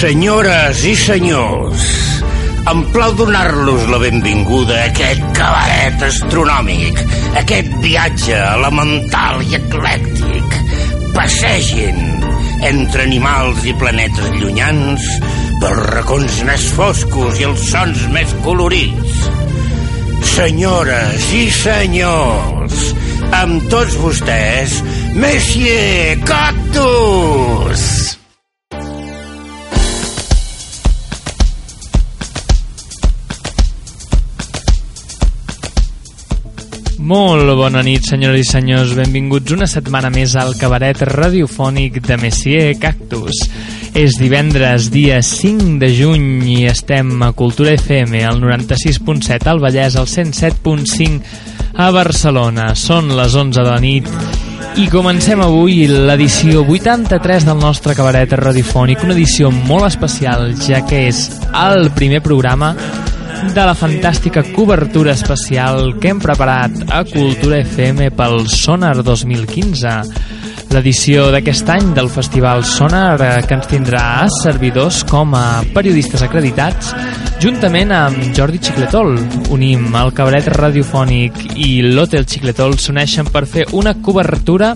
Senyores i senyors, em plau donar-los la benvinguda a aquest cabaret astronòmic, aquest viatge elemental i eclèctic. Passegin entre animals i planetes llunyans pels racons més foscos i els sons més colorits. Senyores i senyors, amb tots vostès, Monsieur Cactus! Molt bona nit, senyores i senyors. Benvinguts una setmana més al cabaret radiofònic de Messier Cactus. És divendres, dia 5 de juny, i estem a Cultura FM, al 96.7 al Vallès, al 107.5 a Barcelona. Són les 11 de la nit i comencem avui l'edició 83 del nostre cabaret radiofònic, una edició molt especial, ja que és el primer programa de la fantàstica cobertura especial que hem preparat a Cultura FM pel Sonar 2015 l'edició d'aquest any del Festival Sonar eh, que ens tindrà a servidors com a periodistes acreditats juntament amb Jordi Xicletol. Unim el cabaret radiofònic i l'Hotel Xicletol s'uneixen per fer una cobertura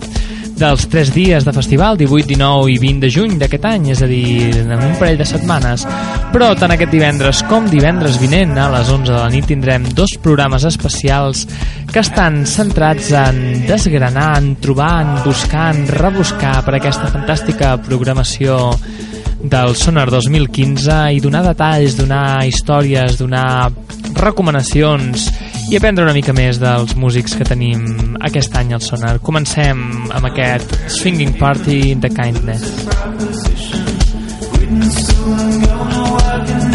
dels 3 dies de festival, 18, 19 i 20 de juny d'aquest any, és a dir, en un parell de setmanes. Però tant aquest divendres com divendres vinent, a les 11 de la nit, tindrem dos programes especials que estan centrats en desgranar, en trobar, en buscar, en rebuscar per aquesta fantàstica programació del Sonar 2015 i donar detalls, donar històries, donar recomanacions i aprendre una mica més dels músics que tenim aquest any al Sonar. Comencem amb aquest Swinging Party de Kindness. Doncs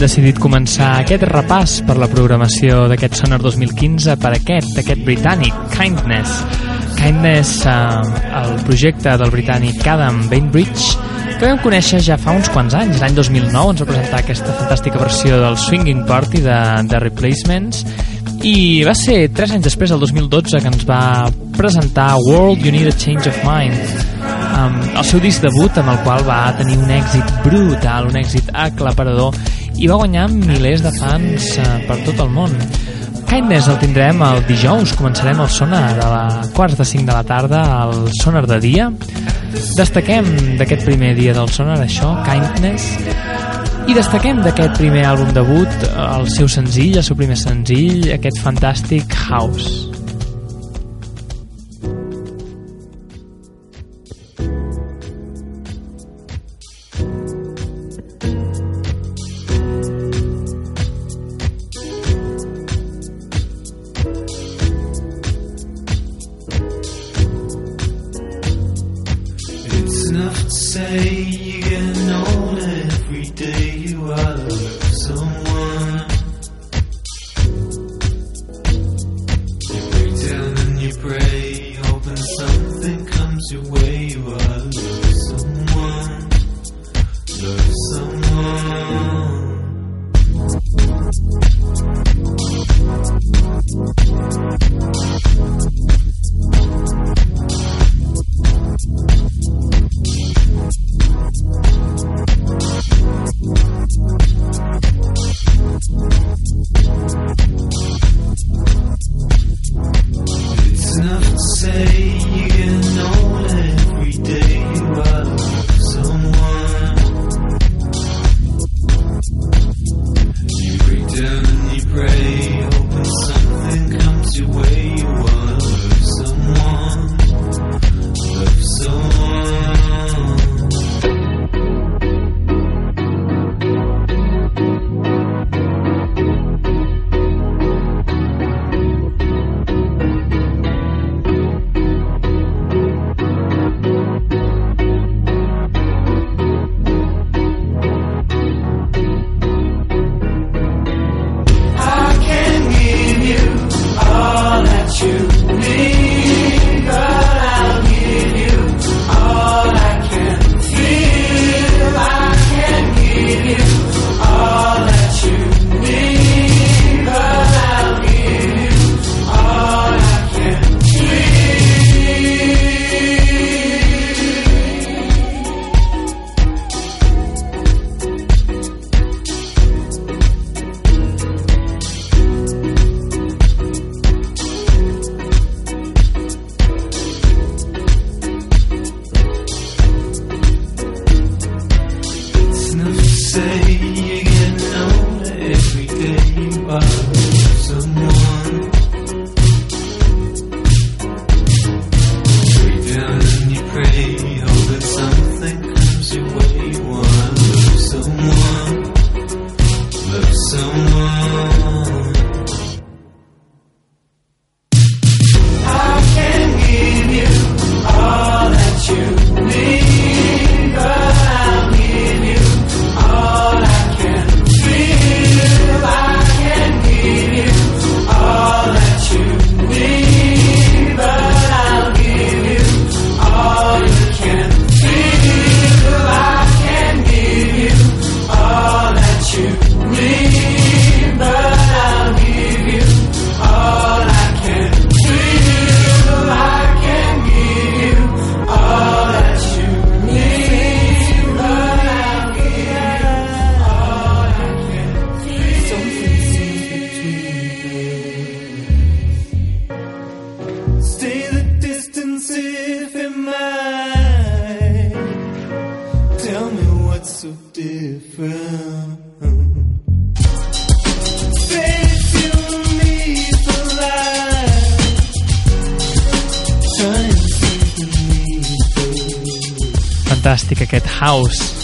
decidit començar aquest repàs per la programació d'aquest Sonar 2015 per aquest, aquest britànic, Kindness. Kindness, eh, el projecte del britànic Adam Bainbridge, que vam conèixer ja fa uns quants anys. L'any 2009 ens va presentar aquesta fantàstica versió del Swinging Party de, de Replacements i va ser 3 anys després, el 2012, que ens va presentar World You Need a Change of Mind um, el seu disc debut amb el qual va tenir un èxit brutal, un èxit aclaparador i va guanyar milers de fans uh, per tot el món. Kindness el tindrem el dijous. Començarem el sonar a la quarts de 5 de la tarda al sonar de dia. Destaquem d'aquest primer dia del sonar això, Kindness. I destaquem d'aquest primer àlbum debut el seu senzill, el seu primer senzill aquest fantàstic House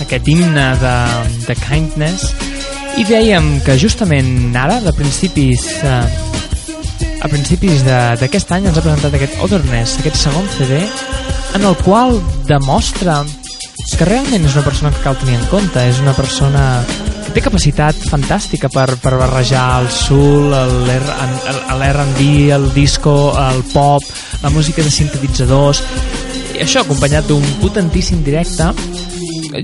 aquest himne de, de kindness. I dèiem que justament ara, de principis eh, a principis d'aquest any ens ha presentat aquest Otherness, aquest segon CD en el qual demostra que realment és una persona que cal tenir en compte, és una persona que té capacitat fantàstica per, per barrejar el soul, l'R&B, el disco, el pop, la música de sintetitzadors i això acompanyat d'un potentíssim directe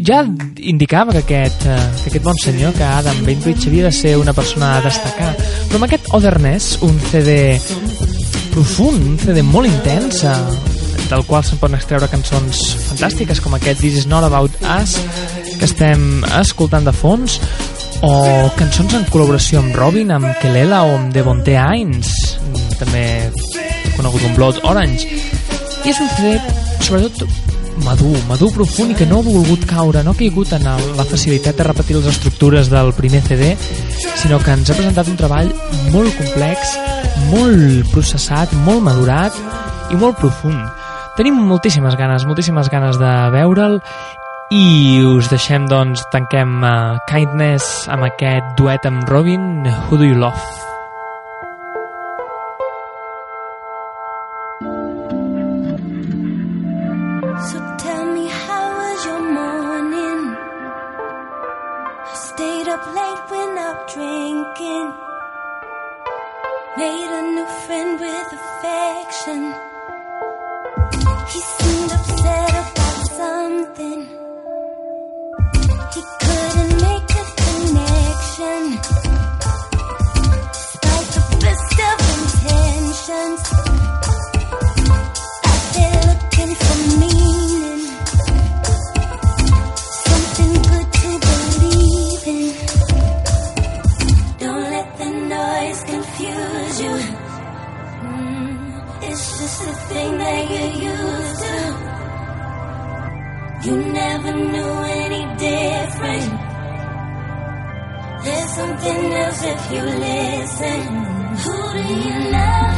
ja indicava que aquest, eh, que aquest bon senyor, que Adam Bainbridge havia de ser una persona a destacar. Però amb aquest Otherness, un CD profund, un CD molt intens eh, del qual se'n poden extreure cançons fantàstiques com aquest This is not about us que estem escoltant de fons o cançons en col·laboració amb Robin, amb Kelela o amb Devonte Hines també conegut com Blood Orange. I és un CD sobretot madur, madur profund i que no ha volgut caure, no ha caigut en el, la facilitat de repetir les estructures del primer CD, sinó que ens ha presentat un treball molt complex, molt processat, molt madurat i molt profund. Tenim moltíssimes ganes, moltíssimes ganes de veure'l i us deixem, doncs, tanquem uh, Kindness amb aquest duet amb Robin, Who Do You Love? never knew any different. There's something else if you listen. Who do you love?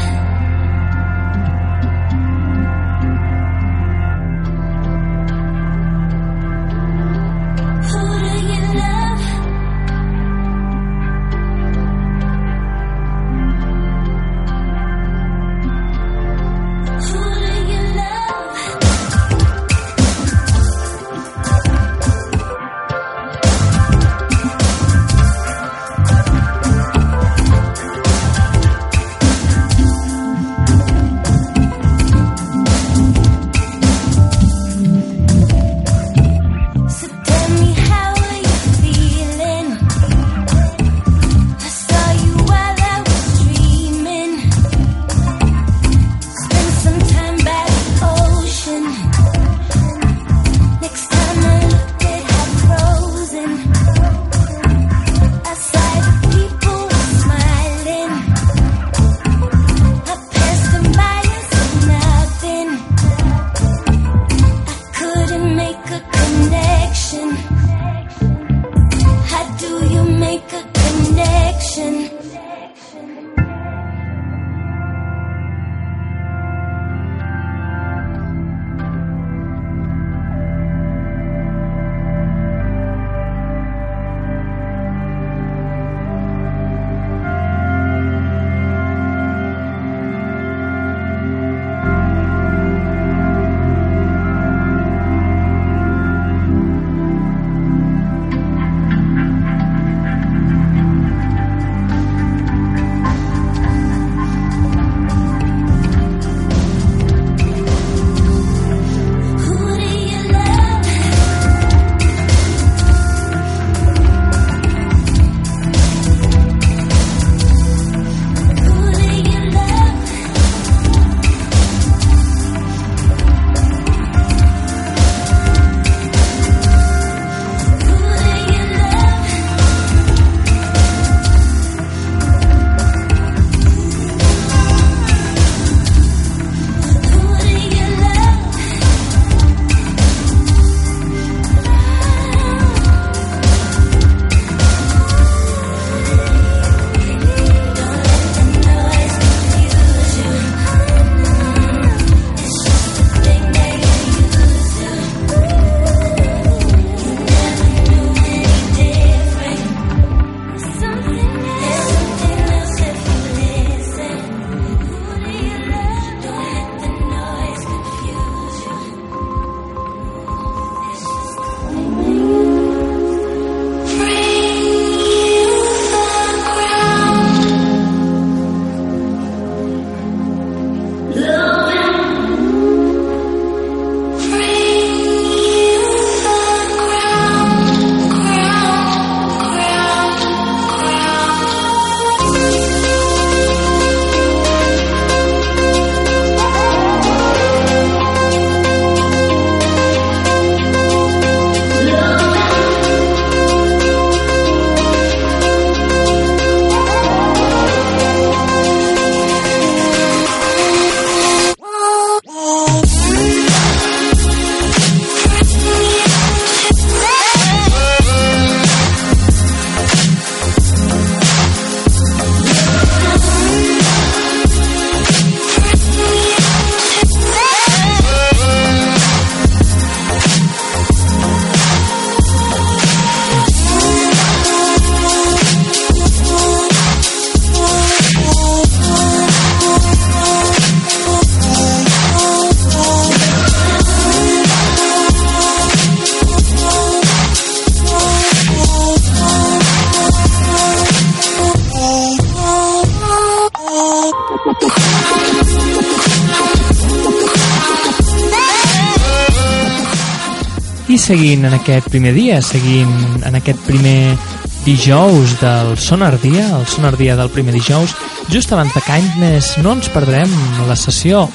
Seguint en aquest primer dia, seguint en aquest primer dijous del Sonar Dia, el Sonar Dia del primer dijous, just abans de Kindness no ens perdrem la sessió,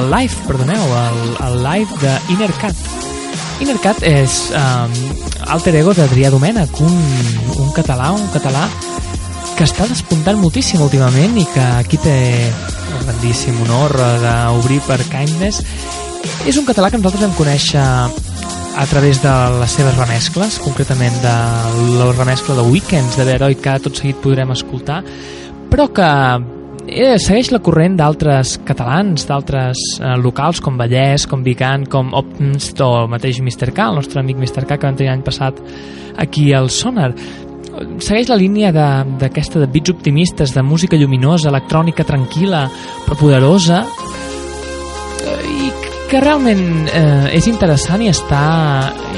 el live, perdoneu, el, el live de Inner Cat. Inner Cat és um, alter ego d'Adrià Domènech, un, un català, un català que està despuntant moltíssim últimament i que aquí té el grandíssim honor d'obrir per Kindness. És un català que nosaltres vam conèixer a través de les seves remescles, concretament de la remescla de Weekends de Beroy, que tot seguit podrem escoltar, però que eh, segueix la corrent d'altres catalans, d'altres eh, locals com Vallès, com Vicant, com Opnst o mateix Mr. K, el nostre amic Mr. K que vam tenir l'any passat aquí al Sonar segueix la línia d'aquesta de, de beats optimistes, de música lluminosa, electrònica tranquil·la, però poderosa, que realment eh, és interessant i està,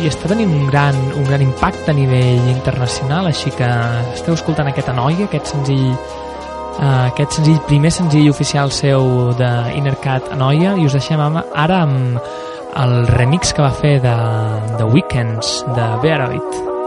i està tenint un gran, un gran impacte a nivell internacional, així que esteu escoltant aquesta noia, aquest senzill eh, aquest senzill, primer senzill oficial seu de Innercat Anoia i us deixem ara amb el remix que va fer de, de Weekends de Bearoid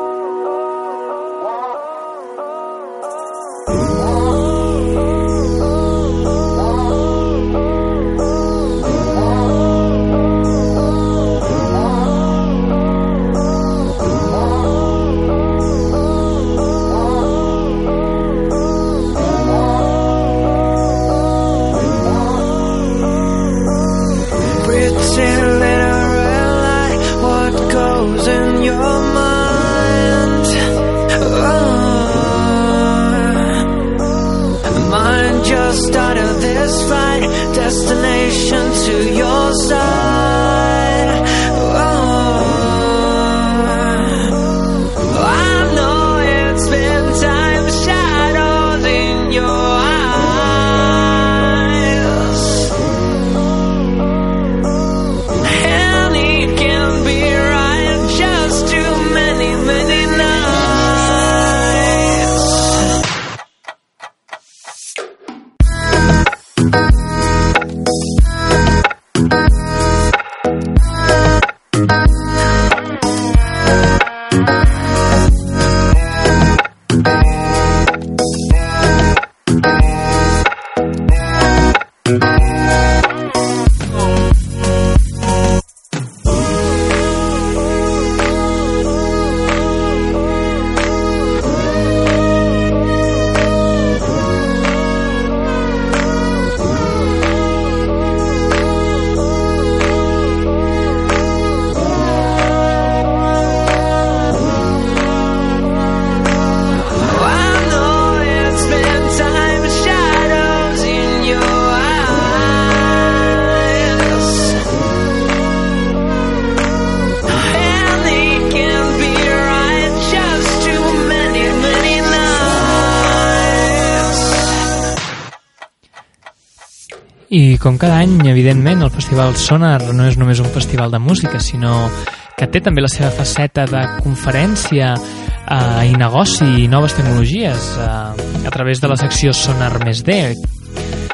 com cada any, evidentment, el Festival Sonar no és només un festival de música, sinó que té també la seva faceta de conferència eh, i negoci i noves tecnologies eh, a través de la secció Sonar més D,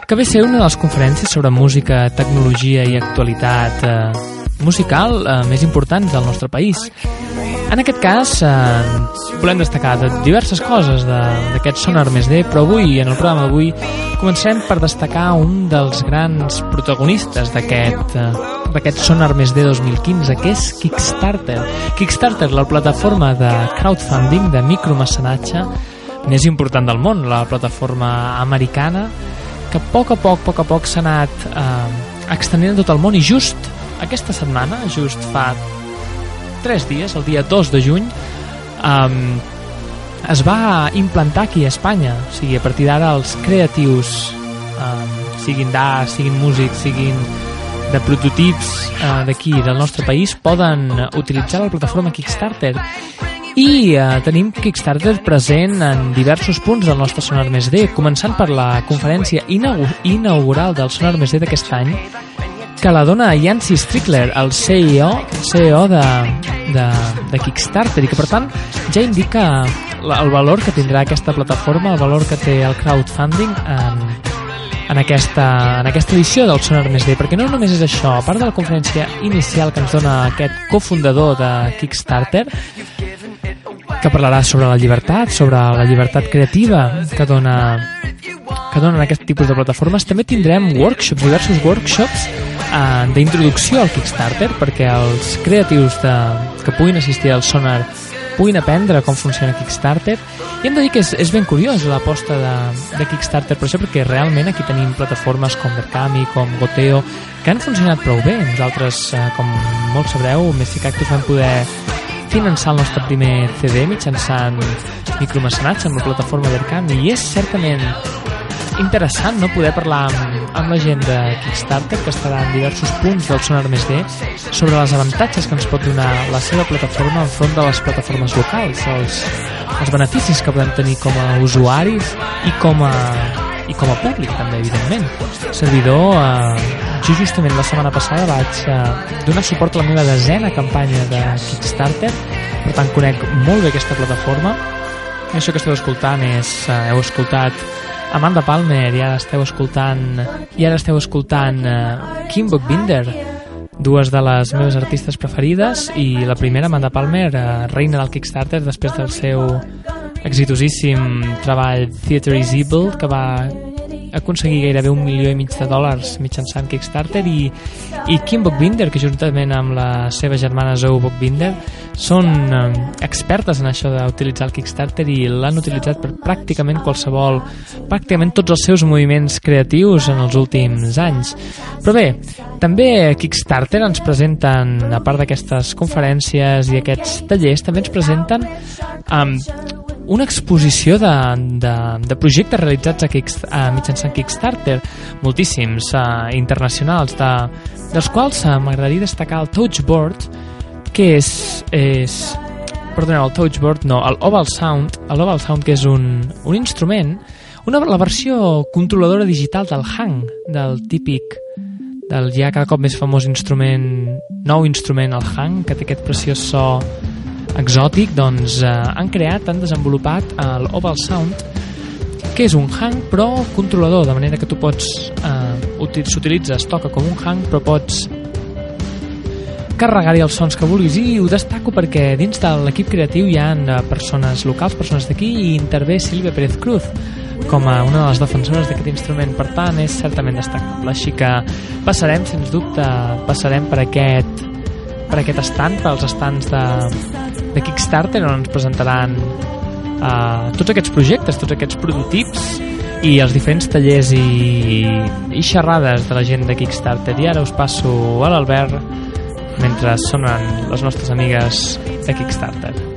que ve ser una de les conferències sobre música, tecnologia i actualitat eh, musical eh, més importants del nostre país. En aquest cas, eh, volem destacar de diverses coses de- d'aquest Sonar més D, però avui, en el programa d'avui, comencem per destacar un dels grans protagonistes d'aquest eh, d'aquest Sonar més D 2015, que és Kickstarter. Kickstarter, la plataforma de crowdfunding, de micromecenatge més important del món, la plataforma americana, que a poc a poc, poc a poc s'ha anat eh, extendint a tot el món i just aquesta setmana, just fa 3 dies, el dia 2 de juny, um, es va implantar aquí a Espanya. O sigui, a partir d'ara els creatius, um, siguin d'art, siguin músics, siguin de prototips uh, d'aquí, del nostre país, poden eh, utilitzar la plataforma Kickstarter. I uh, tenim Kickstarter present en diversos punts del nostre Sonar Més D, començant per la conferència inau inaugural del Sonar Més D d'aquest any, que la dona Yancy Strickler, el CEO, CEO de, de, de Kickstarter, i que per tant ja indica el valor que tindrà aquesta plataforma, el valor que té el crowdfunding en, en, aquesta, en aquesta edició del Sonar Més D, perquè no només és això, a part de la conferència inicial que ens dona aquest cofundador de Kickstarter, que parlarà sobre la llibertat, sobre la llibertat creativa que dona que donen aquest tipus de plataformes. També tindrem workshops, diversos workshops eh, d'introducció al Kickstarter perquè els creatius de, que puguin assistir al Sonar puguin aprendre com funciona Kickstarter. I hem de dir que és, és ben curiós l'aposta de, de Kickstarter per això perquè realment aquí tenim plataformes com Berkami, com Goteo que han funcionat prou bé. Nosaltres, eh, com molts sabreu, Messi Cactus vam poder finançar el nostre primer CD mitjançant micromecenats amb la plataforma Berkami i és certament interessant no? Poder parlar amb, amb la gent de Kickstarter que estarà en diversos punts del Sonar Més D sobre els avantatges que ens pot donar la seva plataforma enfront de les plataformes locals els, els beneficis que podem tenir com a usuaris i com a, i com a públic també evidentment. Servidor eh, jo justament la setmana passada vaig eh, donar suport a la meva desena campanya de Kickstarter per tant conec molt bé aquesta plataforma. Això que esteu escoltant és eh, heu escoltat Amanda Palmer i ara esteu escoltant i ara esteu escoltant uh, Kim Buckbinder dues de les meves artistes preferides i la primera, Amanda Palmer uh, reina del Kickstarter després del seu exitosíssim treball Theater is Evil que va aconseguir gairebé un milió i mig de dòlars mitjançant Kickstarter i, i Kim Buckbinder que juntament amb la seva germana Zoe Buckbinder són eh, expertes en això d'utilitzar el Kickstarter i l'han utilitzat per pràcticament qualsevol pràcticament tots els seus moviments creatius en els últims anys. Però bé, també Kickstarter ens presenten, a part d'aquestes conferències i aquests tallers, també ens presenten um, una exposició de, de, de projectes realitzats a Kick, a mitjançant Kickstarter, moltíssims uh, internacionals, de, dels quals uh, m'agradaria destacar el Touchboard, que és, és perdoneu, el Touchboard no, el Oval Sound, el Oval Sound que és un, un instrument, una, la versió controladora digital del Hang, del típic del ja cada cop més famós instrument, nou instrument, el Hang, que té aquest preciós so exòtic, doncs eh, han creat, han desenvolupat el Oval Sound, que és un hang però controlador, de manera que tu pots eh, s'utilitza, es toca com un hang però pots carregar-hi els sons que vulguis. I ho destaco perquè dins de l'equip creatiu hi ha eh, persones locals, persones d'aquí i intervé Sílvia Pérez Cruz com a una de les defensores d'aquest instrument. Per tant és certament destacable. Així que passarem sens dubte passarem per aquest per aquest estant, pels estants de, de Kickstarter on ens presentaran uh, tots aquests projectes, tots aquests prototips i els diferents tallers i, i xerrades de la gent de Kickstarter. I ara us passo a l'Albert mentre sonen les nostres amigues de Kickstarter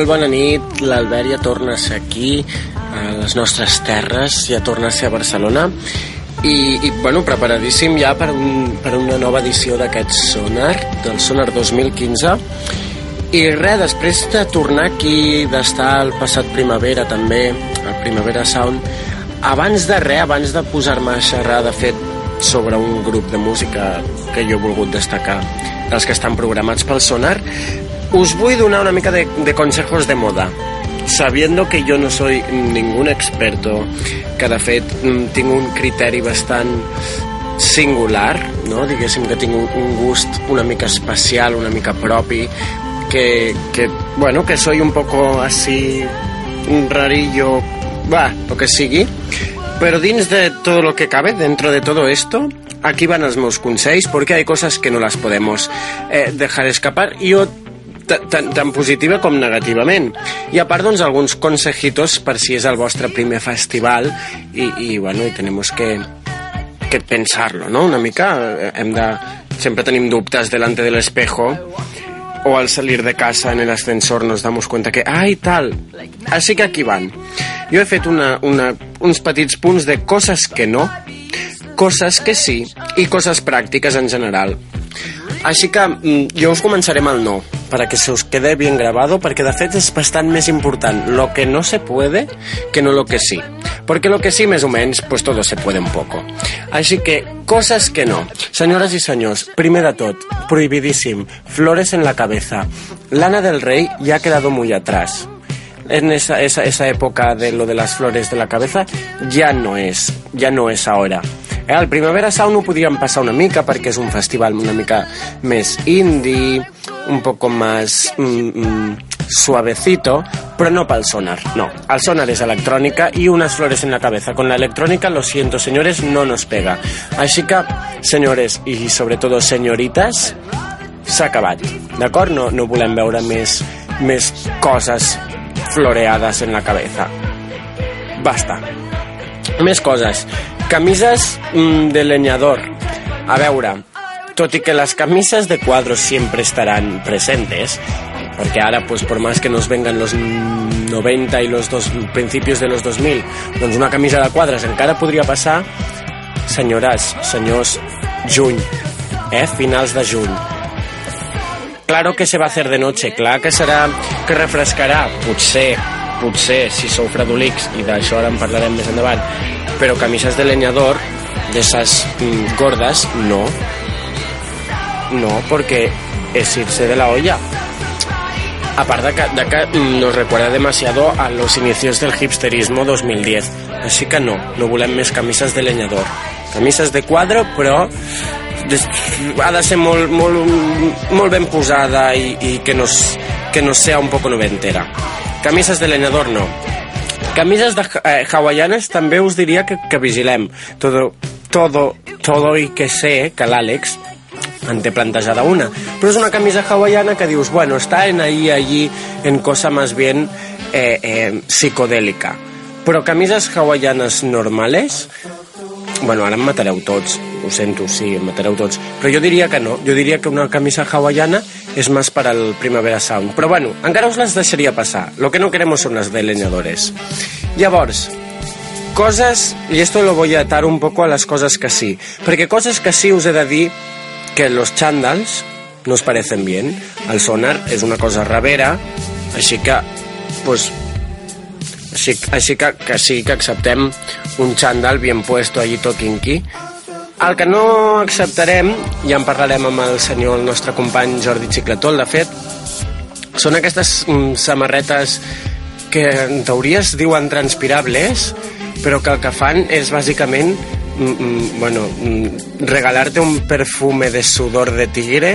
Molt bona nit, l'Albert ja torna a ser aquí, a les nostres terres, ja torna a ser a Barcelona, i, i bueno, preparadíssim ja per, un, per una nova edició d'aquest Sonar, del Sonar 2015, i res, després de tornar aquí, d'estar el passat primavera també, el Primavera Sound, abans de res, abans de posar-me a xerrar, de fet, sobre un grup de música que jo he volgut destacar, dels que estan programats pel Sonar, us vull donar una mica de, de consejos de moda sabiendo que yo no soy ningún experto, que de fet mm, tinc un criteri bastant singular, no? diguéssim que tinc un, gust una mica especial, una mica propi, que, que, bueno, que soy un poco así un rarillo, va, lo que sigui, però dins de todo lo que cabe, dentro de todo esto, aquí van els meus consells, porque hay cosas que no las podemos eh, dejar escapar, i jo tan, tan positiva com negativament. I a part, doncs, alguns consejitos per si és el vostre primer festival i, i bueno, i tenemos que, que pensarlo, ¿no? Una mica eh, hem de... Sempre tenim dubtes delante del espejo o al salir de casa en el ascensor nos damos cuenta que, ai, tal, així que aquí van. Jo he fet una, una, uns petits punts de coses que no, coses que sí i coses pràctiques en general. Així que mm, jo us començaré amb el no, para que se us quede bien grabado, perquè de fet és bastant més important lo que no se puede que no lo que sí. Porque lo que sí, més o menys, pues todo se puede un poco. Així que, coses que no. Senyores i senyors, primer de tot, prohibidíssim, flores en la cabeza. Lana del Rey ya ha quedado muy atrás. En esa, esa, esa época de lo de las flores de la cabeza ya no es, ya no es ahora. Eh, el Primavera Sound ho podríem passar una mica perquè és un festival una mica més indie, un poco más mm, mm, suavecito, però no pel sonar, no. El sonar és electrònica i unes flores en la cabeza. Con la electrónica, lo siento, señores, no nos pega. Així que, señores i sobretot señoritas, s'ha acabat, d'acord? No, no volem veure més, més coses floreades en la cabeza. Basta. Més coses. Camises mm, de leñador. A veure, tot i que les camisas de cuadros siempre estarán presentes, porque ahora, pues por más que nos vengan los 90 y los dos, principios de los 2000, doncs una camisa de quadres encara podria passar, senyores, senyors, juny, eh? finals de juny. Claro que se va a hacer de noche, clar que serà que refrescarà, potser, potser, si sou fredolics, i d'això ara en parlarem més endavant, però camises de leñador, d'esas mm, gordas, no. No, porque es irse de la olla. Aparte de que, de que nos recuerda demasiado a los inicios del hipsterismo 2010. Així que no, no volem més camises de leñador. Camises de quadre, però ha de ser molt, molt, molt ben posada i, i que, nos, que nos sea un poco noventera. Camises de leñador no. Camises de eh, hawaianes també us diria que, que vigilem. Todo, todo, todo i que sé que l'Àlex en té plantejada una. Però és una camisa hawaiana que dius, bueno, està en ahí, allí, en cosa más bien eh, eh, psicodélica. Però camises hawaianes normales, bueno, ara em matareu tots, ho sento, sí, em matareu tots, però jo diria que no, jo diria que una camisa hawaiana és més per al Primavera Sound. Però bueno, encara us les deixaria passar. Lo que no queremos son las de leñadores. Llavors, coses, y esto lo voy a atar un poco a las cosas que sí, perquè coses que sí us he de dir que los chándals nos parecen bien. El sonar és una cosa ravera, així que, pues, així, així que, que sí que acceptem un xandall bien puesto allí tot quinqui. El que no acceptarem, ja en parlarem amb el senyor, el nostre company Jordi Xicletol, de fet, són aquestes mm, samarretes que en teoria es diuen transpirables, però que el que fan és bàsicament mm, mm, bueno, regalar-te un perfume de sudor de tigre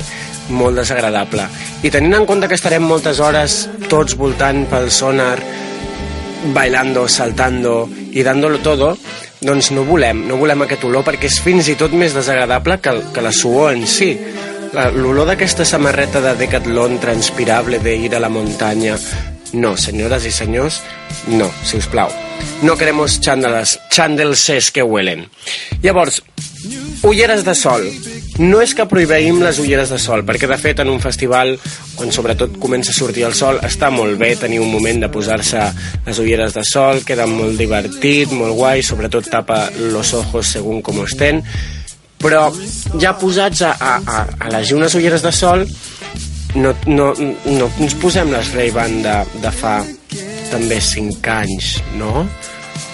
molt desagradable. I tenint en compte que estarem moltes hores tots voltant pel sonar, bailando, saltando i dándolo todo, doncs no volem, no volem aquest olor perquè és fins i tot més desagradable que, que la suor en si. L'olor d'aquesta samarreta de Decathlon transpirable de ir a la muntanya no, senyores i senyors, no, si us plau. No queremos chándalas, chandelses que huelen. Llavors, ulleres de sol. No és que prohibeïm les ulleres de sol, perquè de fet en un festival, quan sobretot comença a sortir el sol, està molt bé tenir un moment de posar-se les ulleres de sol, queda molt divertit, molt guai, sobretot tapa los ojos según com estén, però ja posats a, a, a, a elegir unes ulleres de sol no, no, no ens posem les Ray-Ban de, de fa també 5 anys, no?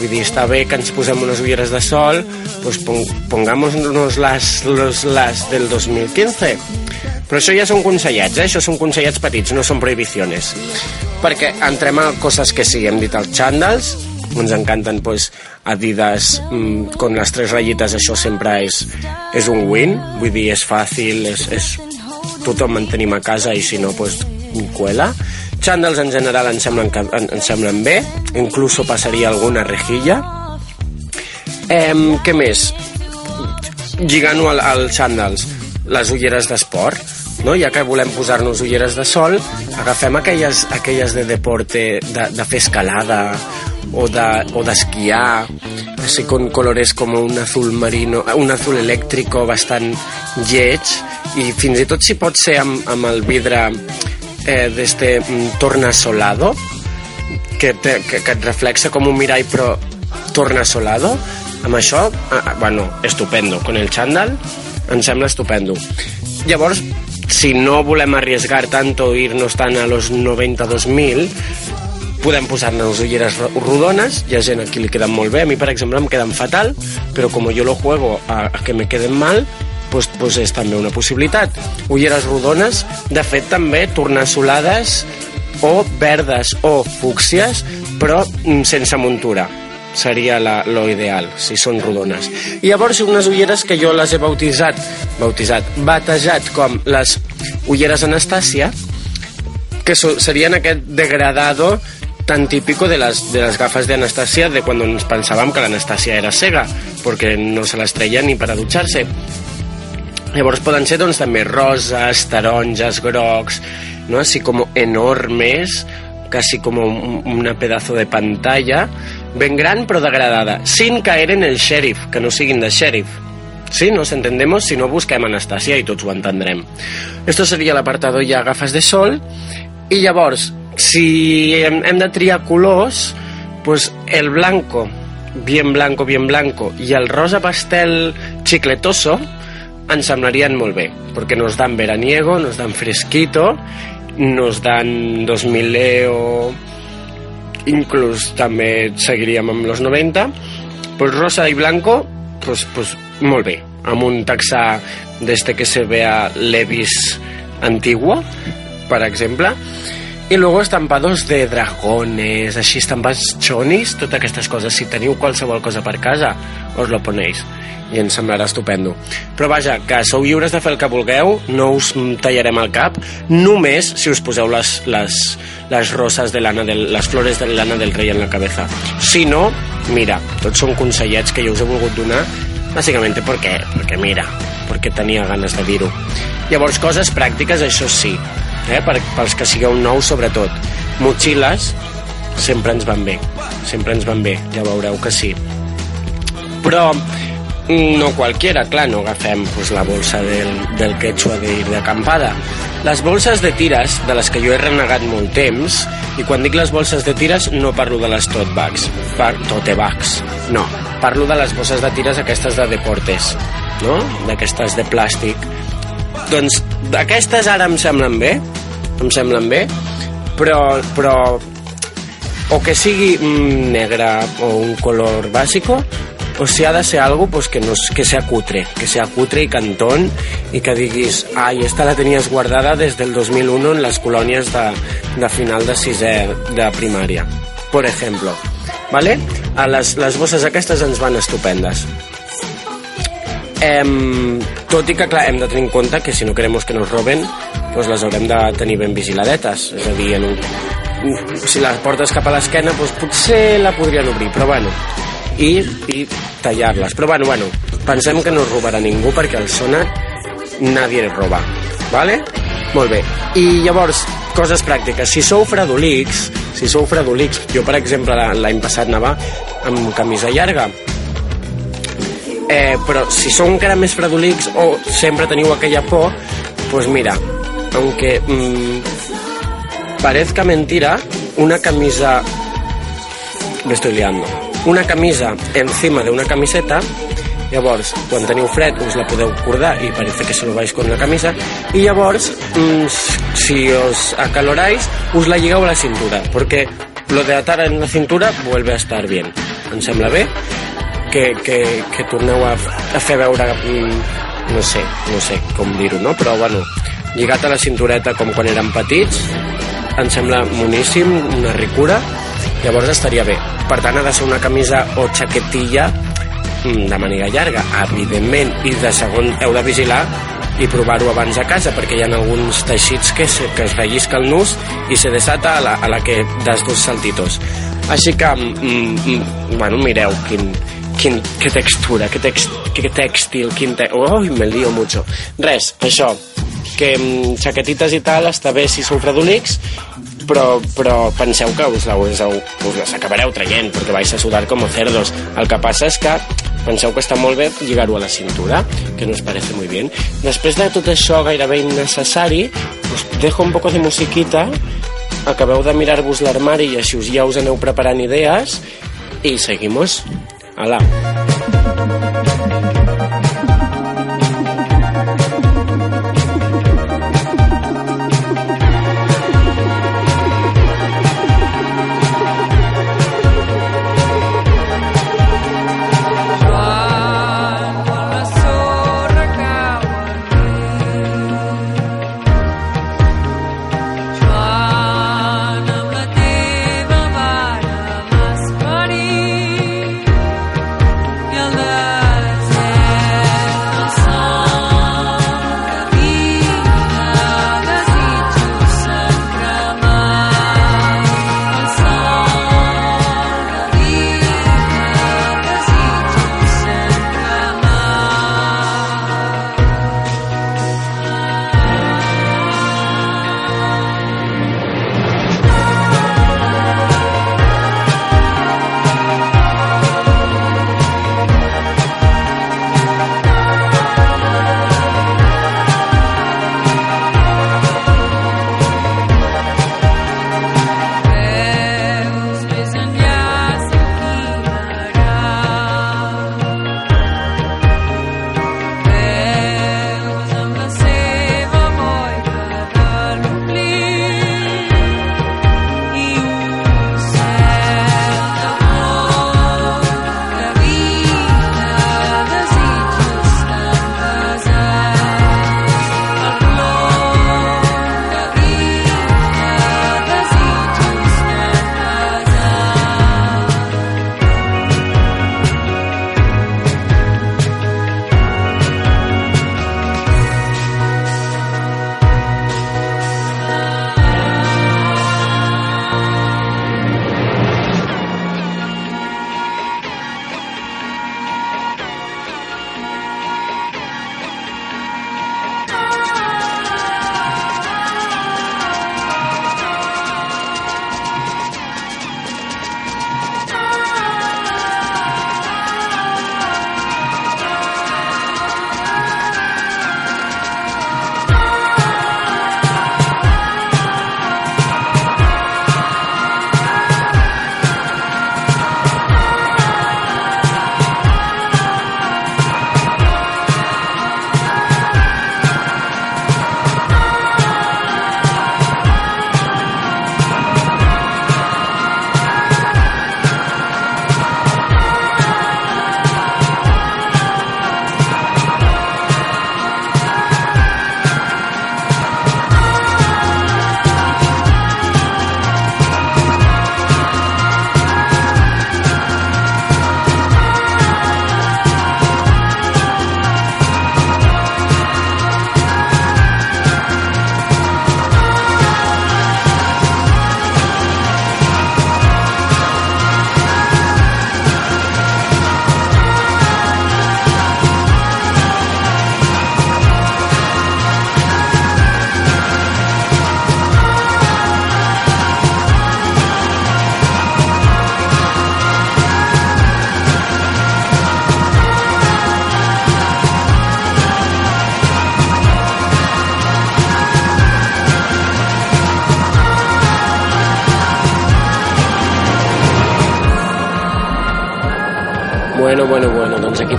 Vull dir, està bé que ens posem unes ulleres de sol, pues pon, pongámonos las, los, las del 2015. Però això ja són consellets, eh? Això són consellets petits, no són prohibiciones. Perquè entrem a coses que sí, hem dit els xandals, ens encanten pues, Adidas mm, con les tres rayites això sempre és, és un win vull dir, és fàcil és, és... tothom en tenim a casa i si no, pues, cuela xandals en general em semblen, que, em, em semblen bé incluso passaria alguna rejilla eh, què més? lligant-ho al, als xandals les ulleres d'esport no? ja que volem posar-nos ulleres de sol agafem aquelles, aquelles de deporte de, de fer escalada o de- o d'esquiar de, así con colores como un azul marino un azul eléctrico bastant lleig i fins i tot si pot ser amb, amb el vidre eh, d'este mm, tornasolado que, te, que, que et reflexa com un mirall però tornasolado amb això, ah, bueno, estupendo. Con el chándal em sembla estupendo. Llavors si no volem arriesgar tanto irnos tant a los 92.000 podem posar-nos ulleres ro- rodones. Hi ha gent a qui li queden molt bé. A mi per exemple em queden fatal però com jo lo juego a, a que me queden mal pues, pues és també una possibilitat ulleres rodones de fet també tornassolades o verdes o fúcsies però mm, sense muntura seria la, lo ideal, si són rodones. I llavors unes ulleres que jo les he bautitzat, bautitzat, batejat com les ulleres Anastàcia, que so, serien aquest degradado tan típico de las, de las gafas de Anastasia de cuando nos pensábamos que la Anastasia era cega, porque no se las traía ni para ducharse. Llavors poden ser doncs, també roses, taronges, grocs, no? así como enormes, casi como un- una pedazo de pantalla, ben gran però degradada, sin caer en el sheriff, que no siguin de sheriff. Sí, nos entendemos, si no busquem Anastasia i tots ho entendrem. Esto seria l'apartado ja gafes de sol, i llavors, si hem, hem de triar colors, pues el blanco, bien blanco, bien blanco, i el rosa pastel chicletoso, ens semblarien molt bé, perquè nos dan veraniego, nos dan fresquito, nos dan 2000 leo, inclús també seguiríem amb los 90, pues rosa i blanco, pues, pues molt bé, amb un taxà d'este que se vea Levis antiguo, per exemple, i luego estampados de dragones, així estampats chonis, totes aquestes coses. Si teniu qualsevol cosa per casa, us lo ponéis i ens semblarà estupendo. Però vaja, que sou lliures de fer el que vulgueu, no us tallarem el cap, només si us poseu les, les, les roses de lana les flores de lana del rei en la cabeza. Si no, mira, tots són consellets que jo us he volgut donar, bàsicament perquè, perquè mira, perquè tenia ganes de dir-ho. Llavors, coses pràctiques, això sí, eh? per, pels que sigueu nous sobretot. Motxilles sempre ens van bé, sempre ens van bé, ja veureu que sí. Però mm, no qualquiera, clar, no agafem pues, la bolsa del, del quechua d'ir d'acampada. Les bolses de tires, de les que jo he renegat molt temps, i quan dic les bolses de tires no parlo de les tote bags, par tote bags, no, parlo de les bosses de tires aquestes de deportes, no? D'aquestes de plàstic. Doncs aquestes ara em semblen bé, em semblen bé, però, però o que sigui negre o un color básico o si ha de ser algo pues que, no, que sea cutre, que sea cutre y cantón y que diguis, ay, esta la tenías guardada desde el 2001 en las colònies de, de final de sisè de primària, por ejemplo. ¿Vale? A les, les bosses aquestes ens van estupendes. Em, tot i que, clar, hem de tenir en compte que si no queremos que nos roben, pues les haurem de tenir ben vigiladetes. És a dir, en un, si les portes cap a l'esquena, doncs potser la podrien obrir, però bueno, i, i tallar-les. Però bueno, bueno, pensem que no robarà ningú perquè el sonat nadie roba, ¿vale? Molt bé. I llavors, coses pràctiques. Si sou fredolics, si sou fredolics, jo per exemple la- l'any passat anava amb camisa llarga, Eh, però si sou encara més fredolics o sempre teniu aquella por, pues mira, aunque mm, parezca mentira, una camisa... Me estoy liando. Una camisa encima de una camiseta, llavors, quan teniu fred, us la podeu cordar i parece que se lo vais con la camisa, i llavors, mm, si os acaloráis, us la lligueu a la cintura, perquè lo de atar en la cintura vuelve a estar bien. Em sembla bé? Que, que, que torneu a, a fer veure mm, no sé, no sé com dir-ho no? però bueno, lligat a la cintureta com quan érem petits em sembla moníssim, una ricura llavors estaria bé. Per tant, ha de ser una camisa o xaquetilla mm, de màniga llarga, evidentment, i de segon heu de vigilar i provar-ho abans a casa perquè hi ha alguns teixits que, se, que es rellisca el nus i se desata a la, a la que das dos saltitos així que mm, mm, bueno, mireu quin, quin, que textura que, text, que tèxtil quin te... oh, me lío mucho. Res, això que mm, xaquetites i tal està bé si sou fredolics però, però penseu que us, la, us, us les acabareu traient perquè vais a sudar com cerdos. El que passa és que penseu que està molt bé lligar-ho a la cintura que nos parece muy bien. Després de tot això gairebé innecessari us dejo un poco de musiquita. Acabeu de mirar-vos l'armari i així us ja us aneu preparant idees. I seguimos Alá.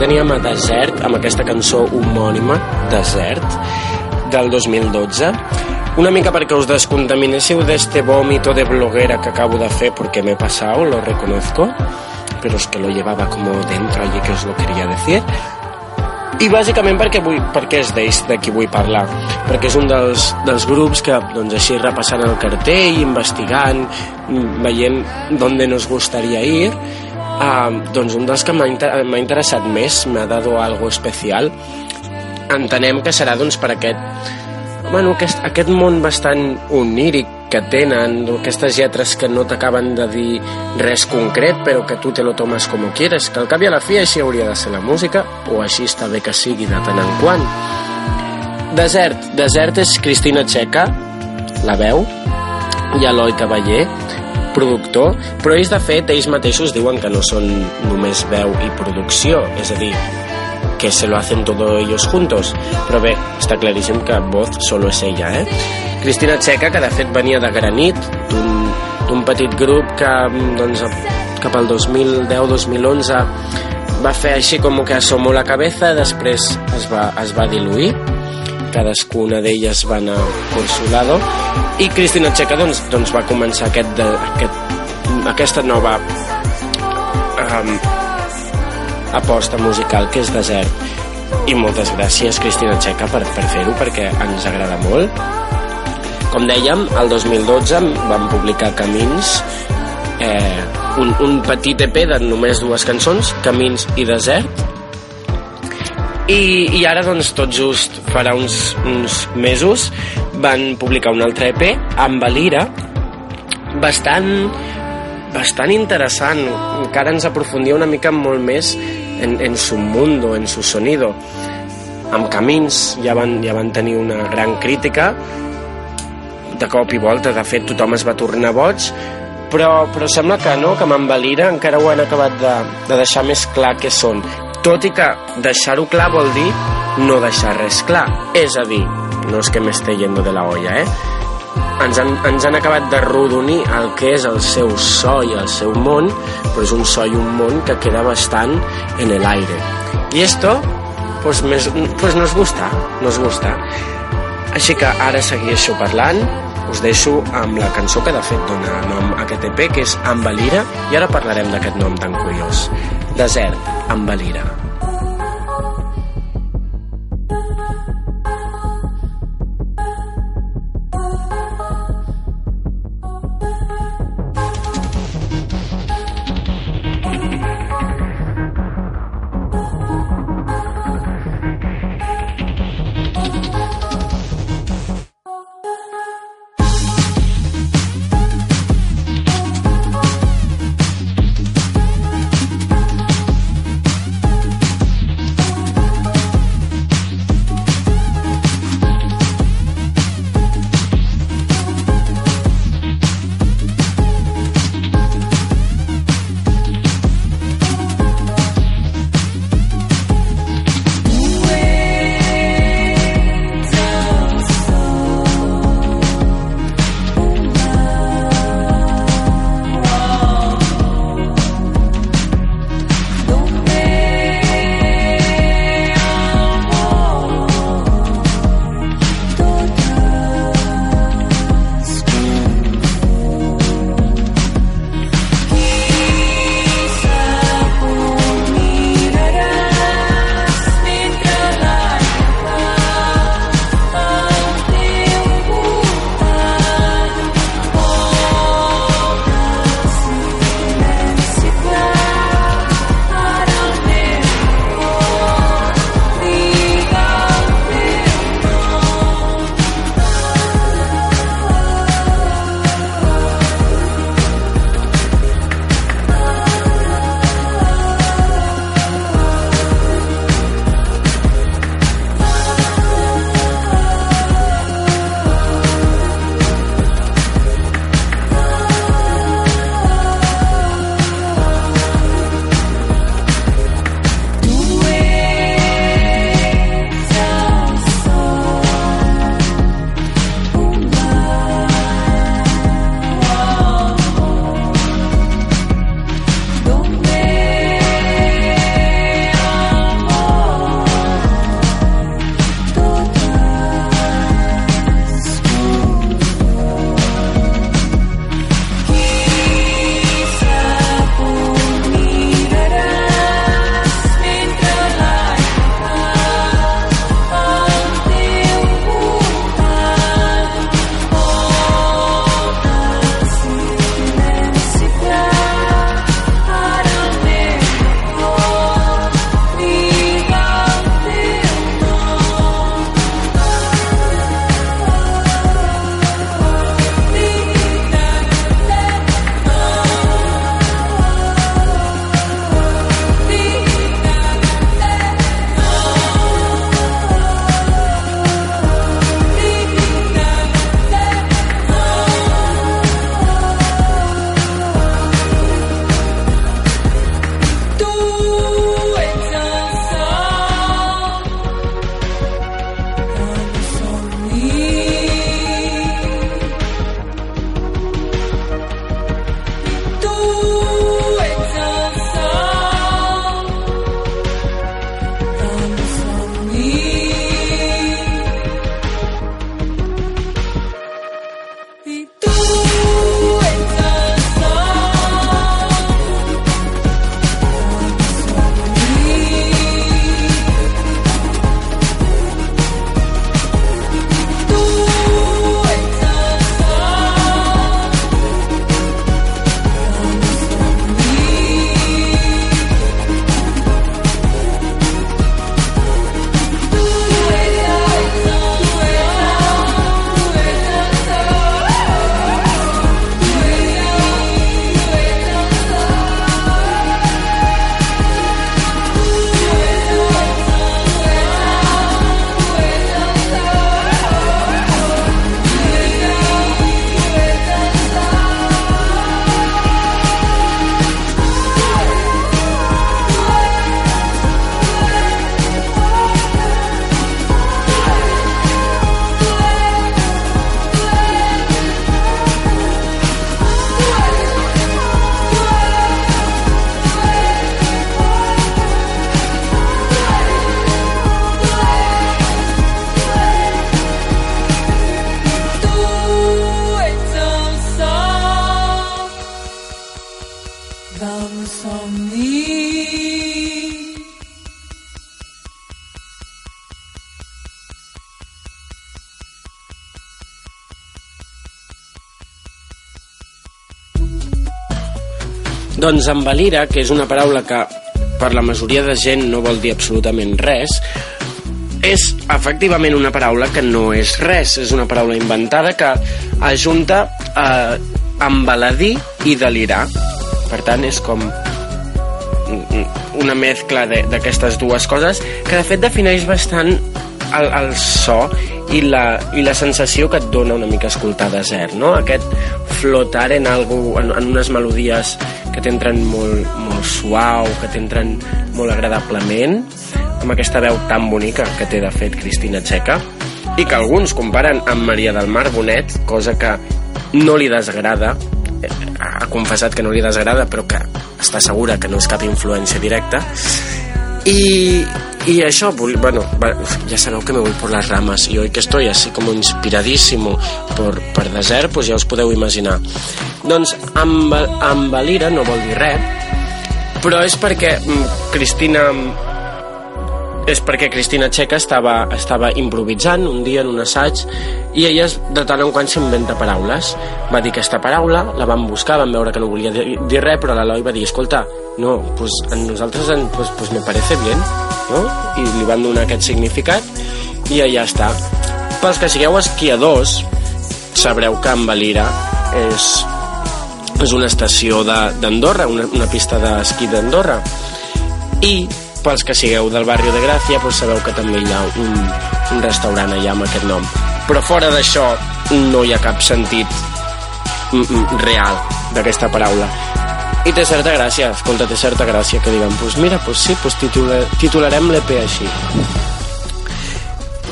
teníem a Desert, amb aquesta cançó homònima, Desert, del 2012. Una mica perquè us descontaminéssiu d'este vómito de bloguera que acabo de fer, porque me he pasado, lo reconozco, pero es que lo llevaba como dentro allí que os lo quería decir. i bàsicament perquè, vull, perquè és d'ells de qui vull parlar perquè és un dels, dels grups que doncs així repassant el cartell investigant, mm, veient d'on nos gustaría ir uh, doncs un dels que m'ha inter interessat més m'ha dado algo especial entenem que serà doncs per aquest bueno, aquest, aquest món bastant oníric que tenen, aquestes lletres que no t'acaben de dir res concret, però que tu te lo tomes com quieres, que al cap i a la fi així hauria de ser la música, o així està bé que sigui de tant en quant. Desert. Desert és Cristina Txeca, la veu, i Eloi Cavaller, productor, però ells de fet, ells mateixos diuen que no són només veu i producció, és a dir, que se lo hacen todo ellos juntos. Però bé, està claríssim que voz solo és ella, eh? Cristina Txeca, que de fet venia de Granit, d'un petit grup que doncs, cap al 2010-2011 va fer així com que asomó la cabeza, després es va, es va diluir, cadascuna d'elles va anar por su lado, i Cristina Txeca doncs, doncs va començar aquest, de, aquest, aquesta nova um, aposta musical que és desert. I moltes gràcies Cristina Txeca per, per fer-ho perquè ens agrada molt. Com dèiem, el 2012 vam publicar Camins eh, un, un petit EP de només dues cançons Camins i Desert i, i ara doncs tot just farà uns, uns mesos van publicar un altre EP amb Valira bastant bastant interessant. Encara ens aprofundia una mica molt més en, en su mundo, en su sonido. Amb Camins ja van, ja van tenir una gran crítica. De cop i volta de fet tothom es va tornar boig. Però, però sembla que no, que amb Valira encara ho han acabat de, de deixar més clar que són tot i que deixar-ho clar vol dir no deixar res clar és a dir, no és que m'esté yendo de la olla eh? ens han, ens han acabat de rodonir el que és el seu so i el seu món, però és un so i un món que queda bastant en el aire. I esto, pues, més, pues nos gusta, nos gusta. Així que ara segueixo parlant, us deixo amb la cançó que de fet dona nom a aquest EP, que és Ambalira, i ara parlarem d'aquest nom tan curiós. Desert, Ambalira. Desert Doncs envalira, que és una paraula que per la majoria de gent no vol dir absolutament res, és efectivament una paraula que no és res, és una paraula inventada que ajunta eh, embaladir i delirar. Per tant, és com una mescla d'aquestes dues coses que de fet defineix bastant el, el so i la, i la sensació que et dona una mica escoltar desert, no? Aquest flotar en, algo, en, en unes melodies que t'entren molt, molt suau, que t'entren molt agradablement, amb aquesta veu tan bonica que té de fet Cristina Txeca, i que alguns comparen amb Maria del Mar Bonet, cosa que no li desagrada, eh, ha confessat que no li desagrada, però que està segura que no és cap influència directa, y, y vol- bueno, ya sabeu que me voy por las ramas y hoy que estoy así como inspiradísimo por, per desert, pues ja us podeu imaginar. Doncs amb, amb Valira no vol dir res, però és perquè mm, Cristina és perquè Cristina Txeca estava, estava improvisant un dia en un assaig i ella de tant en quant s'inventa paraules. Va dir aquesta paraula, la van buscar, van veure que no volia dir, dir res, però l'Eloi va dir, escolta, no, pues a nosaltres en, pues, pues me parece bien, no? I li van donar aquest significat i ja està. Pels que sigueu esquiadors, sabreu que en Valira és, és una estació d'Andorra, una, una pista d'esquí d'Andorra i pels que sigueu del barri de Gràcia doncs sabeu que també hi ha un, un restaurant allà amb aquest nom però fora d'això no hi ha cap sentit mm, mm, real d'aquesta paraula i té certa gràcia, escolta, té certa gràcia que diguem, doncs mira, doncs sí, doncs titula, titularem l'EP així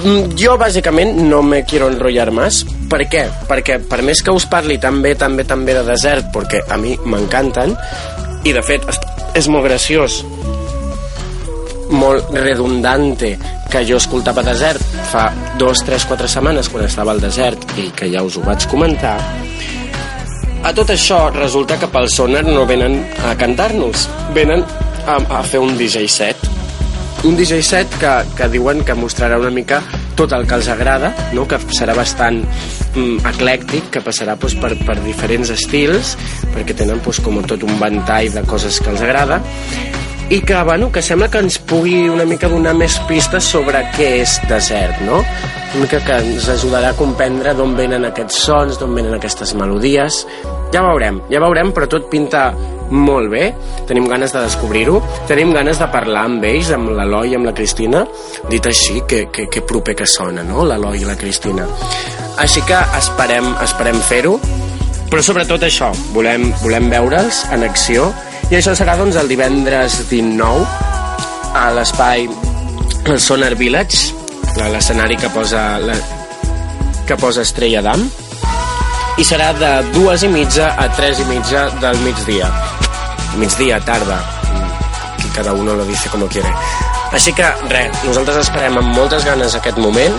Mm, jo bàsicament no me quiero enrollar más per què? perquè per més que us parli tan bé, tan bé, tan bé de desert perquè a mi m'encanten i de fet és molt graciós molt redundante que jo escoltava desert fa dos, tres, quatre setmanes quan estava al desert i que ja us ho vaig comentar a tot això resulta que pel sonar no venen a cantar-nos venen a, a fer un DJ set un DJ set que, que diuen que mostrarà una mica tot el que els agrada, no? que serà bastant mm, eclèctic, que passarà doncs, per, per diferents estils, perquè tenen doncs, com tot un ventall de coses que els agrada, i que, bueno, que sembla que ens pugui una mica donar més pistes sobre què és desert, no? Una mica que ens ajudarà a comprendre d'on venen aquests sons, d'on venen aquestes melodies. Ja veurem, ja veurem, però tot pinta molt bé. Tenim ganes de descobrir-ho. Tenim ganes de parlar amb ells, amb l'Eloi i amb la Cristina. Dit així, que, que, que proper que sona, no?, l'Eloi i la Cristina. Així que esperem, esperem fer-ho, però sobretot això, volem, volem veure'ls en acció i això serà doncs el divendres 19 a l'espai Sonar Village la- l'escenari que posa la, que posa Estrella d'Am. I serà de dues i mitja a tres i mitja del migdia. Migdia, tarda. Que cada uno lo dice como quiere. Així que res, nosaltres esperem amb moltes ganes aquest moment.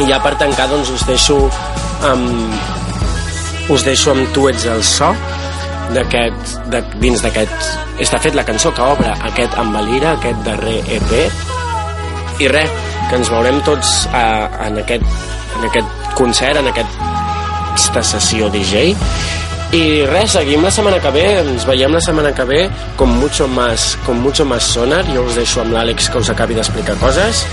I ja per tancar doncs us deixo amb us deixo amb Tu ets el so d'aquest, dins d'aquest és de fet la cançó que obre aquest Ambalira, aquest darrer EP i res, que ens veurem tots eh, en, aquest, en aquest concert, en aquesta sessió DJ i res, seguim la setmana que ve ens veiem la setmana que ve con mucho más, con mucho más sonar. Jo us deixo amb l'Àlex que us acabi d'explicar coses.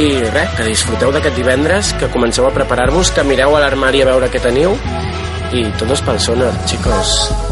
I res, que disfruteu d'aquest divendres que comenceu a preparar-vos, que mireu a l'armari a veure què teniu. I todos pel sonar, chicos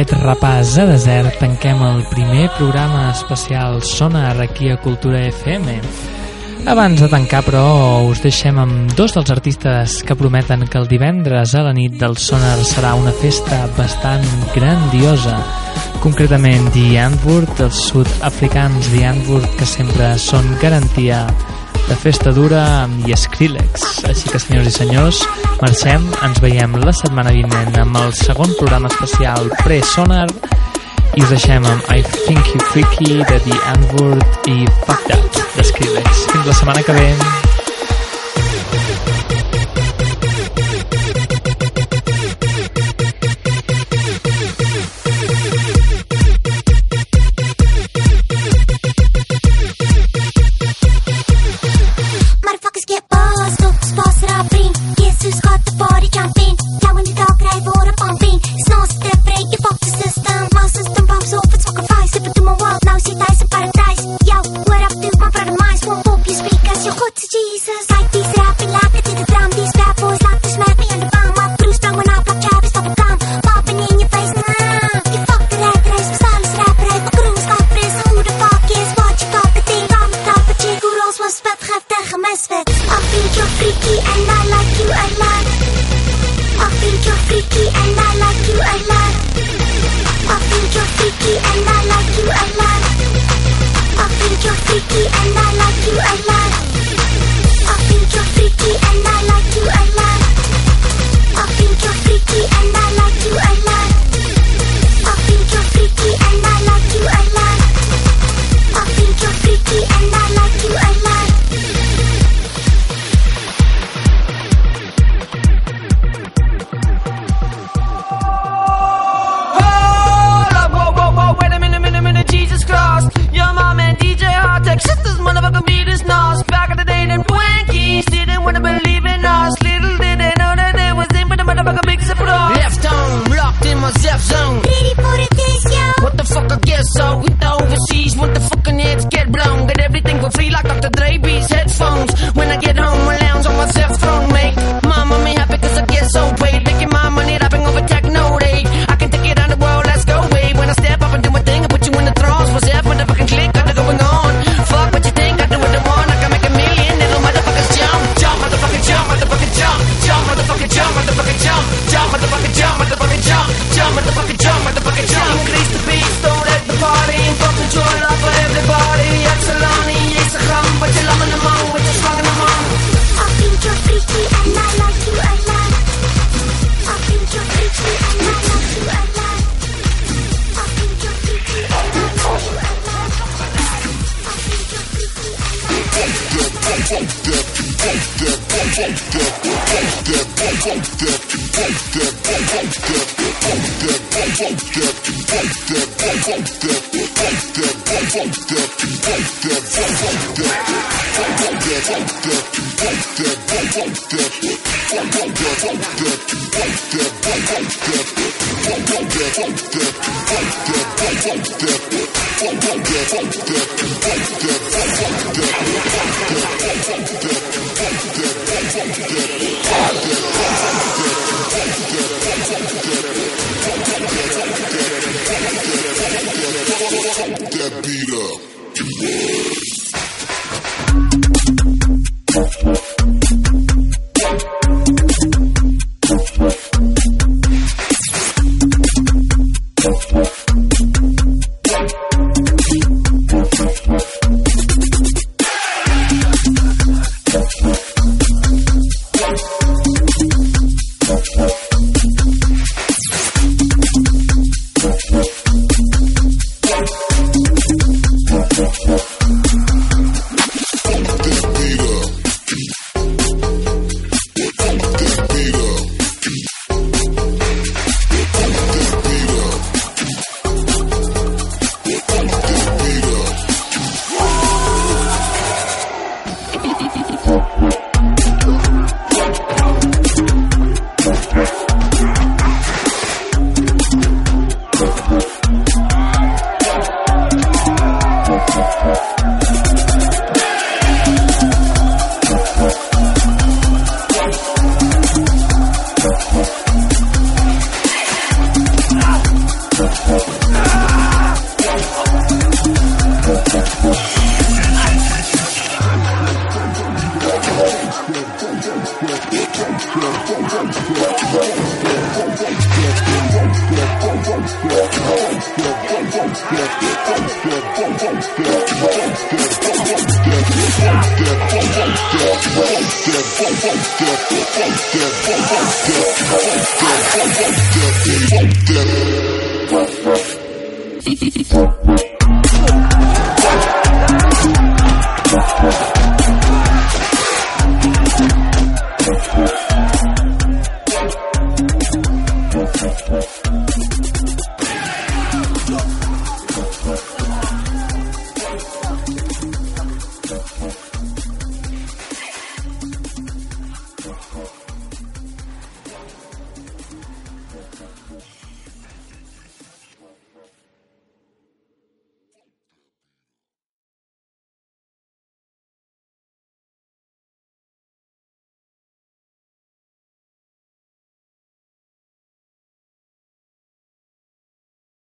aquest repàs a desert tanquem el primer programa especial Sona Arraquia Cultura FM. Abans de tancar, però, us deixem amb dos dels artistes que prometen que el divendres a la nit del Sonar serà una festa bastant grandiosa. Concretament, The Antwoord, els sud-africans The Antwoord, que sempre són garantia de Festa Dura i Skrillex. Així que, senyors i senyors, marxem, ens veiem la setmana vinent amb el segon programa especial Pre-Sonar i us deixem amb I Think You Freaky de The Antwoord i Fuck That de Skrillex. Fins la setmana que ve.